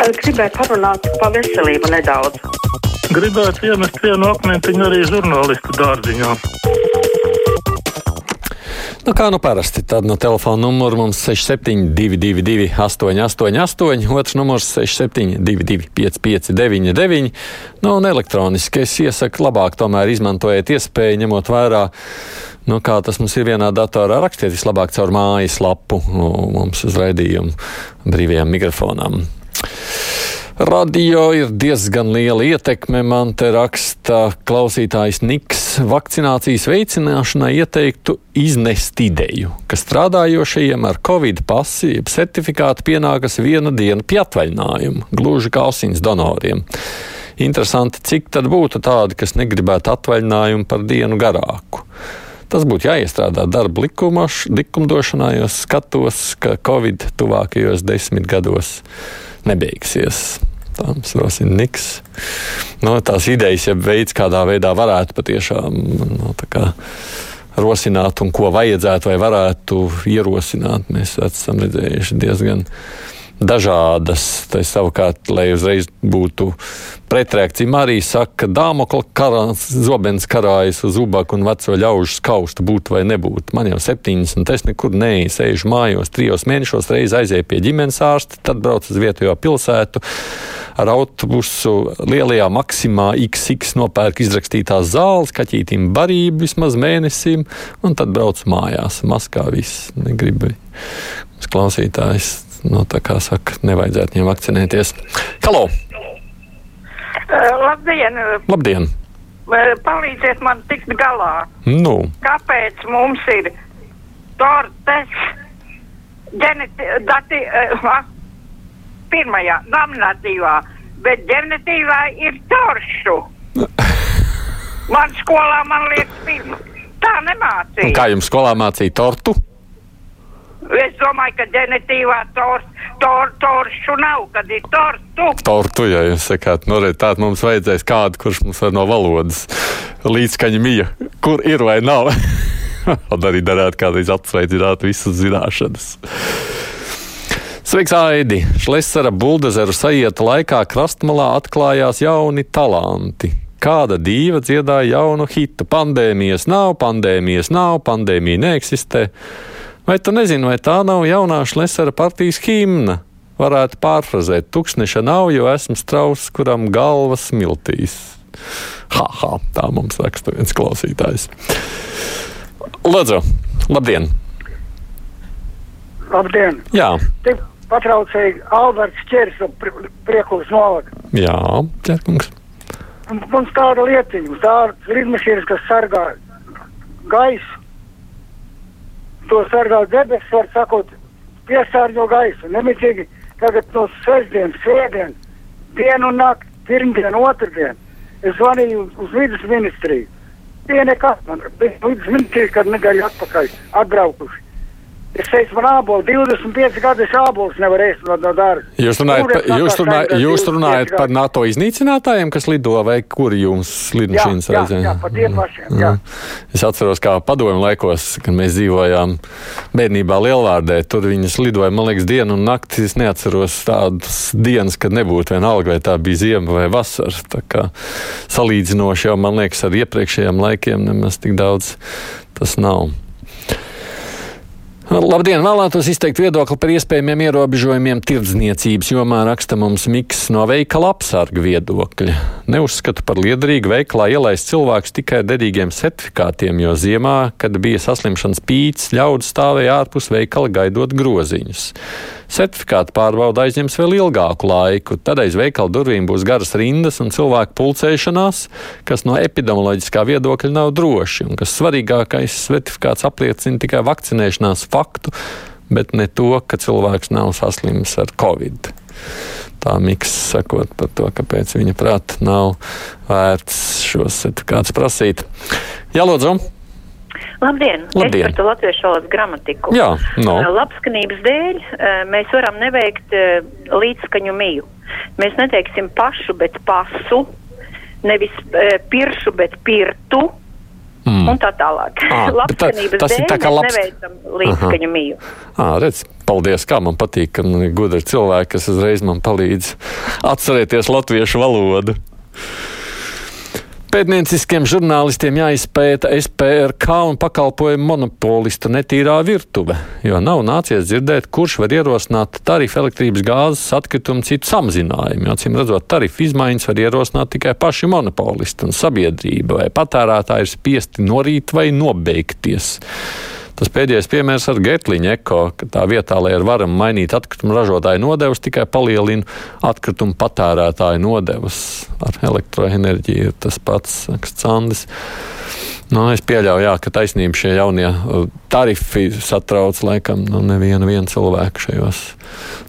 Gribēju parunāt par veselību nedaudz. Gribētu iemest vienu akmentiņu arī žurnālistu dārziņā. Nu, kā nu parasti, tad no telefona numura mums 6722, 888, otrs numurs 672, 559, nu, un elektroniski es iesaku labāk tomēr izmantojiet iespēju, ņemot vērā, nu, kā tas mums ir vienā datorā, rakstiet vislabāk caur mājas lapu nu, mums uz raidījumu brīvajām mikrofonām. Radio ir diezgan liela ietekme. Man te raksta klausītājs Niks. Vakcinācijas veicināšanai ieteiktu iznest ideju, ka strādājošajiem ar covid pasi, jeb certifikātu pienākas viena diena pie atvaļinājuma, gluži kā asins donoriem. Interesanti, cik tad būtu tādi, kas negribētu atvaļinājumu par dienu garāku. Tas būtu jāiestrādā darba likumaš, likumdošanā, jo skatos, ka Covid tuvākajos desmit gados nebeigsies. Tāms rosina Niks. No, tās idejas, ja veids, kādā veidā varētu patiešām no, kā, rosināt un ko vajadzētu vai varētu ierosināt, mēs esam redzējuši diezgan dažādas. Tā savukārt, lai uzreiz būtu pretreakcija, Marija saka, ka dāmokla karās, zobens karājas uz ubagu un veco ļaužu skaustu būt vai nebūt. Man jau 70, es nekur neeju, sēžu mājos, trijos mēnešos reiz aizēju pie ģimenes ārsta, tad braucu uz vietējo pilsētu ar autobusu lielajā maksimā XX nopērk izrakstītās zāles, kaķītim barību vismaz mēnesim, un tad braucu mājās. Maskā viss negribu. Klausītājs no nu, tā kā saka, nevajadzētu viņiem vakcinēties. Halo! Uh, labdien! Labdien! Uh, palīdziet man tikt galā. Nu. Kāpēc mums ir tortes, ģeneti, dati, uh, pirmajā nominatīvā, bet ģenitīvā ir toršu. man skolā man liekas, pirms. tā nemācīja. Un kā jums skolā mācīja tortu? Es domāju, ka ģenitīvā tor, tor, toršu nav, kad ir tortu. Tortu, ja jūs sakāt, nu, re, tād mums vajadzēs kādu, kurš mums var no valodas līdzskaņa mija, kur ir vai nav. Un arī darētu kādreiz atsveicināt visas zināšanas. Sveiks, Aidi! Šlesera buldozeru sajieta laikā krastmalā atklājās jauni talanti. Kāda dīva dziedāja jaunu hitu? Pandēmijas nav, pandēmijas nav, pandēmija neeksistē. Vai tu nezini, vai tā nav jaunā Šlesera partijas himna? Varētu pārfrazēt, tūkstneša nav, jo esmu strauss, kuram galva smiltīs. Ha, ha, tā mums raksta viens klausītājs. Lūdzu, labdien! Labdien! Jā. Tik patraucēji Alberts Čers no Priekulas novada. Jā, ķerkungs. Mums tāda lietiņa, tāda lidmašīnas, kas sargā gaisu to sargā debesis, var sakot, piesārņo gaisu. Nemitīgi tagad no sestdienas, svētdienas, dienu un nakti, pirmdien, otrdien. Es zvanīju uz vidas ministriju. Tie nekas man bija vidas ministrija, kad nedēļu atpakaļ atbraukuši. Es teicu, man ābolu 25 gadu es ābolus nevaru ēst no, no dārza. Jūs runājat, pa, jūs runājat, jūs runājat par NATO iznīcinātājiem, kas lido vai kur jums lidmašīnas reizē? Jā, jā, par tiem pašiem, jā. Es atceros, kā padomju laikos, kad mēs dzīvojām bērnībā Lielvārdē, tur viņas lidoja, man liekas, dienu un nakti. Es neatceros tādas dienas, kad nebūtu vienalga, vai tā bija ziema vai vasara. Tā kā salīdzinoši jau, man liekas, ar iepriekšējiem laikiem nemaz tik daudz tas nav. Labdien! Vēlētos izteikt viedokli par iespējamiem ierobežojumiem tirdzniecības jomā, raksta mums Miks no veikala apsarga viedokļa. Neuzskatu par liederīgu veikalā ielaist cilvēkus tikai derīgiem certifikātiem, jo ziemā, kad bija saslimšanas pīts, ļaudis stāvēja ārpus veikala gaidot groziņus. Certifikāta pārbauda aizņems vēl ilgāku laiku, tad aiz veikala durvīm būs garas rindas un cilvēku pulcēšanās, kas no epidemioloģiskā viedokļa nav droši, un kas svarīgākais certifikāts apliecina tikai vakcinēšanās faktu, bet ne to, ka cilvēks nav saslims ar covid. Tā miks sakot par to, kāpēc viņa prāta nav vērts šos certifikātus prasīt. Jā, lūdzu! Labdien! Labdien. Es par to latviešu valodas gramatiku. Jā, no. Labskanības dēļ mēs varam neveikt līdzskaņu miju. Mēs neteiksim pašu, bet pasu, nevis piršu, bet pirtu. Mm. Un tā tālāk. Ā, bet tā- tas ir dēļ tā kā labs- neveicam līdzskaņu mīju. Ā, redz, paldies, kā man patīk, ka man ir gudri cilvēki, kas uzreiz man palīdz atcerēties latviešu valodu. Pētnieciskiem žurnālistiem jāizpēta SPRK un pakalpojumu monopolistu netīrā virtuve, jo nav nācies dzirdēt, kurš var ierosināt tarifu elektrības gāzes atkritumu citu samazinājumu. Acīm redzot, tarifu izmaiņas var ierosināt tikai paši monopolisti un sabiedrība, vai patērētāji ir spiesti norīt vai nobeigties. Tas pēdējais piemērs ar Getliņa eko, ka tā vietā, lai ar varam mainīt atkritumu ražotāju nodevas, tikai palielina atkritumu patērētāju nodevas. Ar elektroenerģiju ir tas pats, saka Candis. Nu, es pieļauju, jā, ka taisnība šie jaunie uh, tarifi satrauc laikam nu, nevienu vienu cilvēku šajos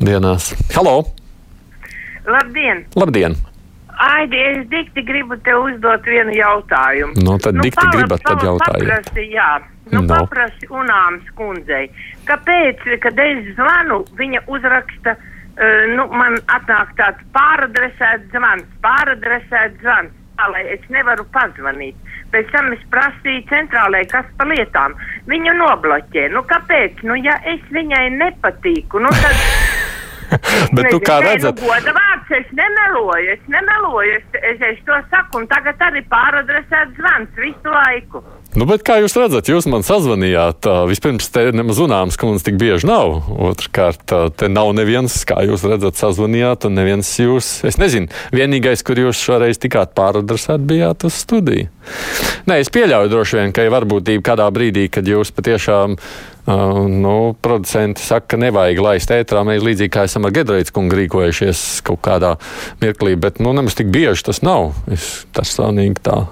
dienās. Halo! Labdien! Labdien! Aidi, es dikti gribu te uzdot vienu jautājumu. Nu, tad dikti pala- gribat, tad pala- jautājiet. Paprasti, jā. Nu, No. no. paprasti Unāms kundzei. Kāpēc, kad es zvanu, viņa uzraksta, uh, nu, man atnāk tāds pāradresēts zvans, pāradresēts zvans, tā lai es nevaru pazvanīt. Pēc tam es prasīju centrālai, kas pa lietām. Viņu nobloķē. Nu, kāpēc? Nu, ja es viņai nepatīku, nu, tad. Bet tu kā redzat, Nu, goda vārds, es nemeloju, es nemeloju, es, es, es to saku, un tagad arī pāradresēts zvans visu laiku. Nu, bet kā jūs redzat, jūs man sazvanījāt. Vispirms, te nemaz zināms, ka mums tik bieži nav. Otrkārt, te nav neviens, kā jūs redzat, sazvanījāt, un neviens jūs. Es nezinu, vienīgais, kur jūs šoreiz tikāt pāradresēt, bijāt uz studiju. Nē, es pieļauju droši vien, ka ir varbūtība kādā brīdī, kad jūs patiešām. Uh, nu, producenti saka, ka nevajag laist ētrā. Mēs līdzīgi kā esam ar Gedrītas kungu rīkojušies kaut kādā mirklī, bet nu, nemaz tik bieži tas nav. Es personīgi tā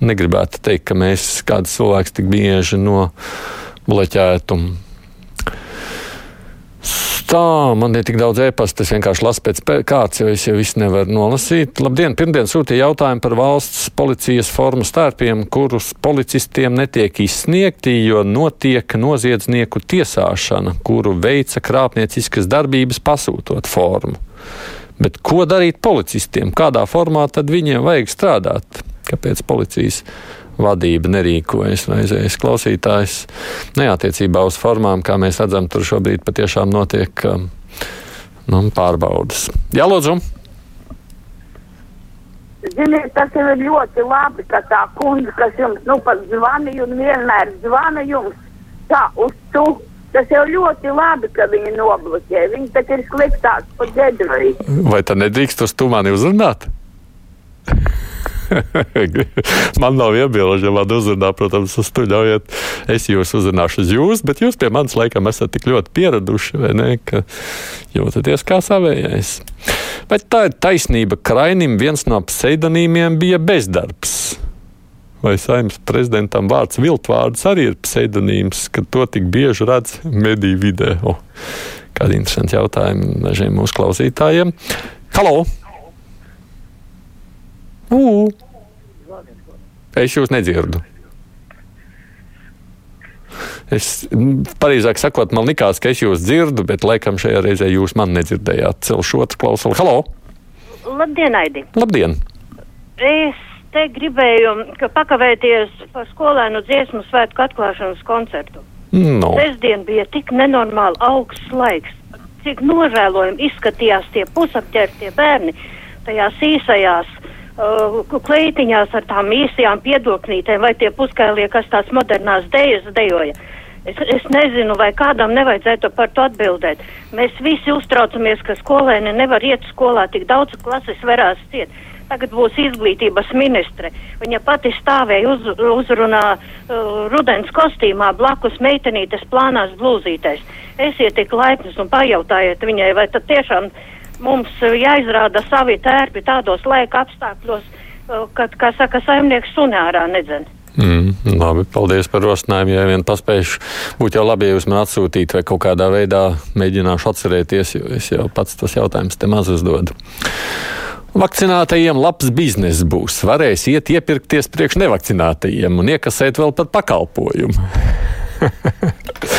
negribētu teikt, ka mēs kāds cilvēks tik bieži nobloķētu. Tā, man ir tik daudz e-pasta, es vienkārši lasu pēc pē- kārtas, jo es jau visu nevaru nolasīt. Labdien, pirmdien sūtīja jautājumu par valsts policijas formu stērpiem, kurus policistiem netiek izsniegti, jo notiek noziedznieku tiesāšana, kuru veica krāpnieciskas darbības pasūtot formu. Bet ko darīt policistiem? Kādā formā tad viņiem vajag strādāt? Kāpēc policijas vadība nerīkojas reizēs klausītājs? Neatiecībā uz formām, kā mēs redzam, tur šobrīd patiešām notiek um, nu, pārbaudas. Jā, lūdzu! Ziniet, tas ir ļoti labi, ka tā kundze, kas jums nu pat zvanīja un vienmēr zvana jums tā uz tu. Tas jau ļoti labi, ka viņi nobloķē. Viņi taču ir sliktāki par ģedrīti. Vai tā nedrīkst uz tu mani uzrunāt? man nav iebilžu, ja man uzrunā, protams, uz to ļaujiet. Es jūs uzrunāšu uz jūs, bet jūs pie manis laikam esat tik ļoti pieraduši, vai ne, ka jūtaties kā savējais. Bet tā ir taisnība. Krainim viens no pseidonīmiem bija bezdarbs. Vai saimnes prezidentam vārds viltvārds arī ir pseidonīms, ka to tik bieži redz mediju vidē? O, kādi interesanti jautājumi dažiem mūsu klausītājiem. Halo! Es jūs nedzirdu. Es, m, pareizāk sakot, man likās, ka es jūs dzirdu, bet laikam šajā reizē jūs man nedzirdējāt. Celšu otru klausuli. Halo! Labdien, Aidi! Labdien! Es te gribēju ka pakavēties par skolēnu dziesmu svētku atklāšanas koncertu. No. Sestdien bija tik nenormāli augsts laiks, cik nožēlojami izskatījās tie pusapģērbtie bērni tajās īsajās kleitiņās ar tām īsajām piedoknītēm vai tie puskailie, kas tās modernās dejas dejoja. Es, es nezinu, vai kādam nevajadzētu par to atbildēt. Mēs visi uztraucamies, ka skolēni nevar iet skolā, tik daudz klases verās ciet. Tagad būs izglītības ministre. Viņa pati stāvēja uz, uzrunā uh, rudens kostīmā blakus meitenītes plānās blūzītēs. Esiet tik laipns un pajautājiet viņai, vai tad tiešām mums uh, jāizrāda savi tērpi tādos laika apstākļos, uh, kad, kā saka, saimnieks sunārā nedzen. Mm, labi, paldies par rosinājumu. Ja vien paspējuši, būtu jau labi, ja jūs man atsūtītu vai kaut kādā veidā mēģināšu atcerēties, jo es jau pats tos jautājumus te maz uzdodu. Vakcinētajiem labs bizness būs. Varēs iet iepirkties priekš nevakcinētajiem un iekasēt vēl par pakalpojumu.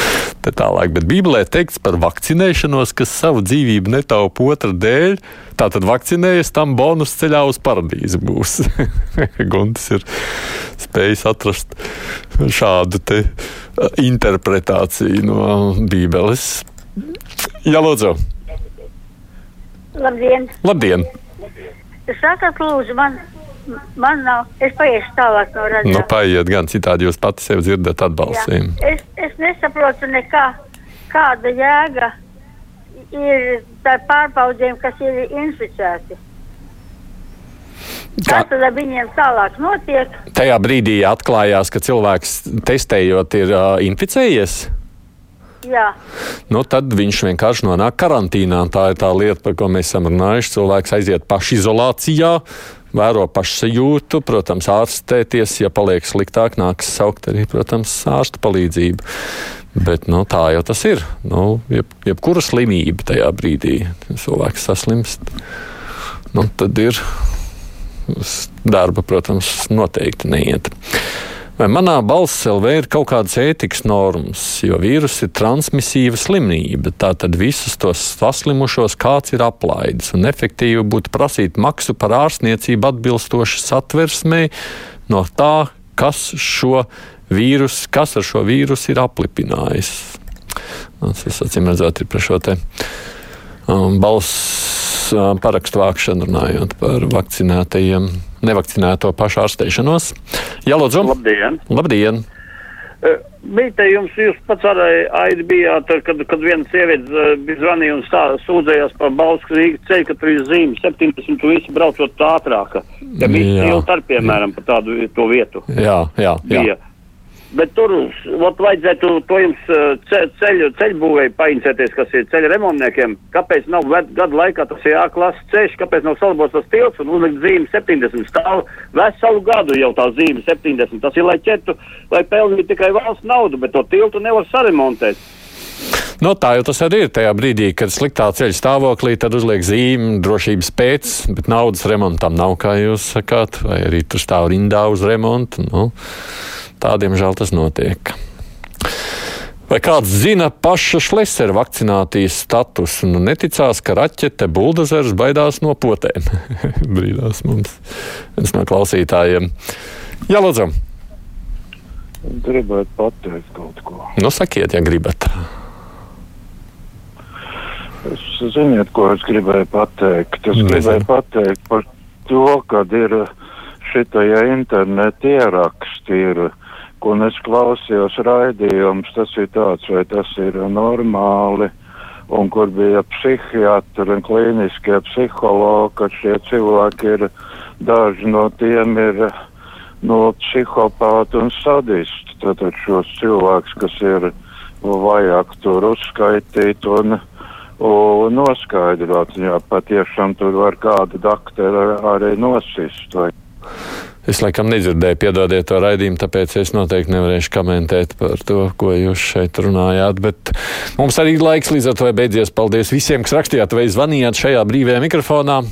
te tālāk. Bet Bībelē teikts par vakcinēšanos, kas savu dzīvību netaupa otra dēļ. Tātad vakcinējies, tam bonus ceļā uz paradīzi būs. Guntis ir spējis atrast šādu te interpretāciju no Bībeles. Jā, lūdzu. Labdien! Labdien! Sakat, lūdzu, man, man nav, es paiešu tālāk no redzes. Nu, paiet gan citādi, jūs pati sev dzirdat atbalstījumu. Es, es nesaprotu nekā, kāda jēga ir tā pārbaudījumi, kas ir inficēti. Kā tad ar viņiem tālāk notiek? Tajā brīdī atklājās, ka cilvēks testējot ir uh, inficējies. Jā, Nu, tad viņš vienkārši nonāk karantīnā. Tā ir tā lieta, par ko mēs esam runājuši. Cilvēks aiziet pašizolācijā, vēro pašsajūtu, protams, ārstēties. Ja paliek sliktāk, nāks saukt arī, protams, ārsta palīdzību. Bet nu, tā jau tas ir. Nu, jeb, jebkura slimība tajā brīdī cilvēks saslimst. Nu, tad ir darba, protams, noteikti neiet. Vai manā balss LV ir kaut kādas ētikas normas, jo vīrus ir transmisīva slimība. Tātad visus tos saslimušos kāds ir aplaidis un efektīvi būtu prasīt maksu par ārstniecību atbilstoši satversmei no tā, kas šo vīrusu, kas ar šo vīrusu ir aplipinājis. Tas, acīm redzot, ir par šo te um, balss parakstu vākšanu runājot par vakcinētajiem, nevakcinēto pašu ārsteišanos. Jā, lūdzu. Labdien! Labdien! Eh, Bija te jums, jūs pats arī aidi bijāt, kad, kad viena sieviete bija zvanīja un stā, sūdzējās par Balsku Rīgas ceļu, ka tur ir zīme 17 un visi braucot ātrāk. Ja bija Jā. tilti ar, piemēram, pa tādu to vietu. Jā, jā, jā. Bija. Bet tur ot, vajadzētu to jums eh, ce, ceļu, ceļbūvēju paincerēties, kas ir ceļa remontniekiem. Kāpēc nav gadu laikā tas ir A-klases ceļš, kāpēc nav salabos tas tilts un uzlikt zīme 70 stāv veselu gadu jau tā zīme 70. Tas ir, lai ķertu, lai pelnītu tikai valsts naudu, bet to tiltu nevar saremontēt. No, tā jau tas arī ir tajā brīdī, kad sliktā ceļa stāvoklī tad uzliek zīmi drošības pēc, bet naudas remontam nav, kā jūs sakāt, vai arī tur stāv rindā uz remontu. Nu, tādiem žēl tas notiek. Vai kāds zina paša šlesera vakcinācijas statusu un neticās, ka raķete buldozers baidās no potēm? Brīdās mums viens no klausītājiem. Jā, lūdzu, Gribētu pateikt kaut ko. nu sakiet, ja gribat. Es ziniet, ko es gribēju pateikt. Es Nezinu. gribēju pateikt par to, kad ir šitajā interneta ieraksti, ir, un es klausījos raidījums, tas ir tāds, vai tas ir normāli, un kur bija psihiatri un klīniskie psihologi, ka šie cilvēki ir, daži no tiem ir no psihopāti un sadisti. Tātad šos cilvēkus, kas ir vajag tur uzskaitīt un, un noskaidrot, ja patiešām tur var kādu dakteru arī nosist. Vai. Es laikam nedzirdēju, piedodiet to raidījumu, tāpēc es noteikti nevarēšu komentēt par to, ko jūs šeit runājāt. Bet mums arī laiks līdz ar to beidzies. Paldies visiem, kas rakstījāt vai zvanījāt šajā brīvajā mikrofonā.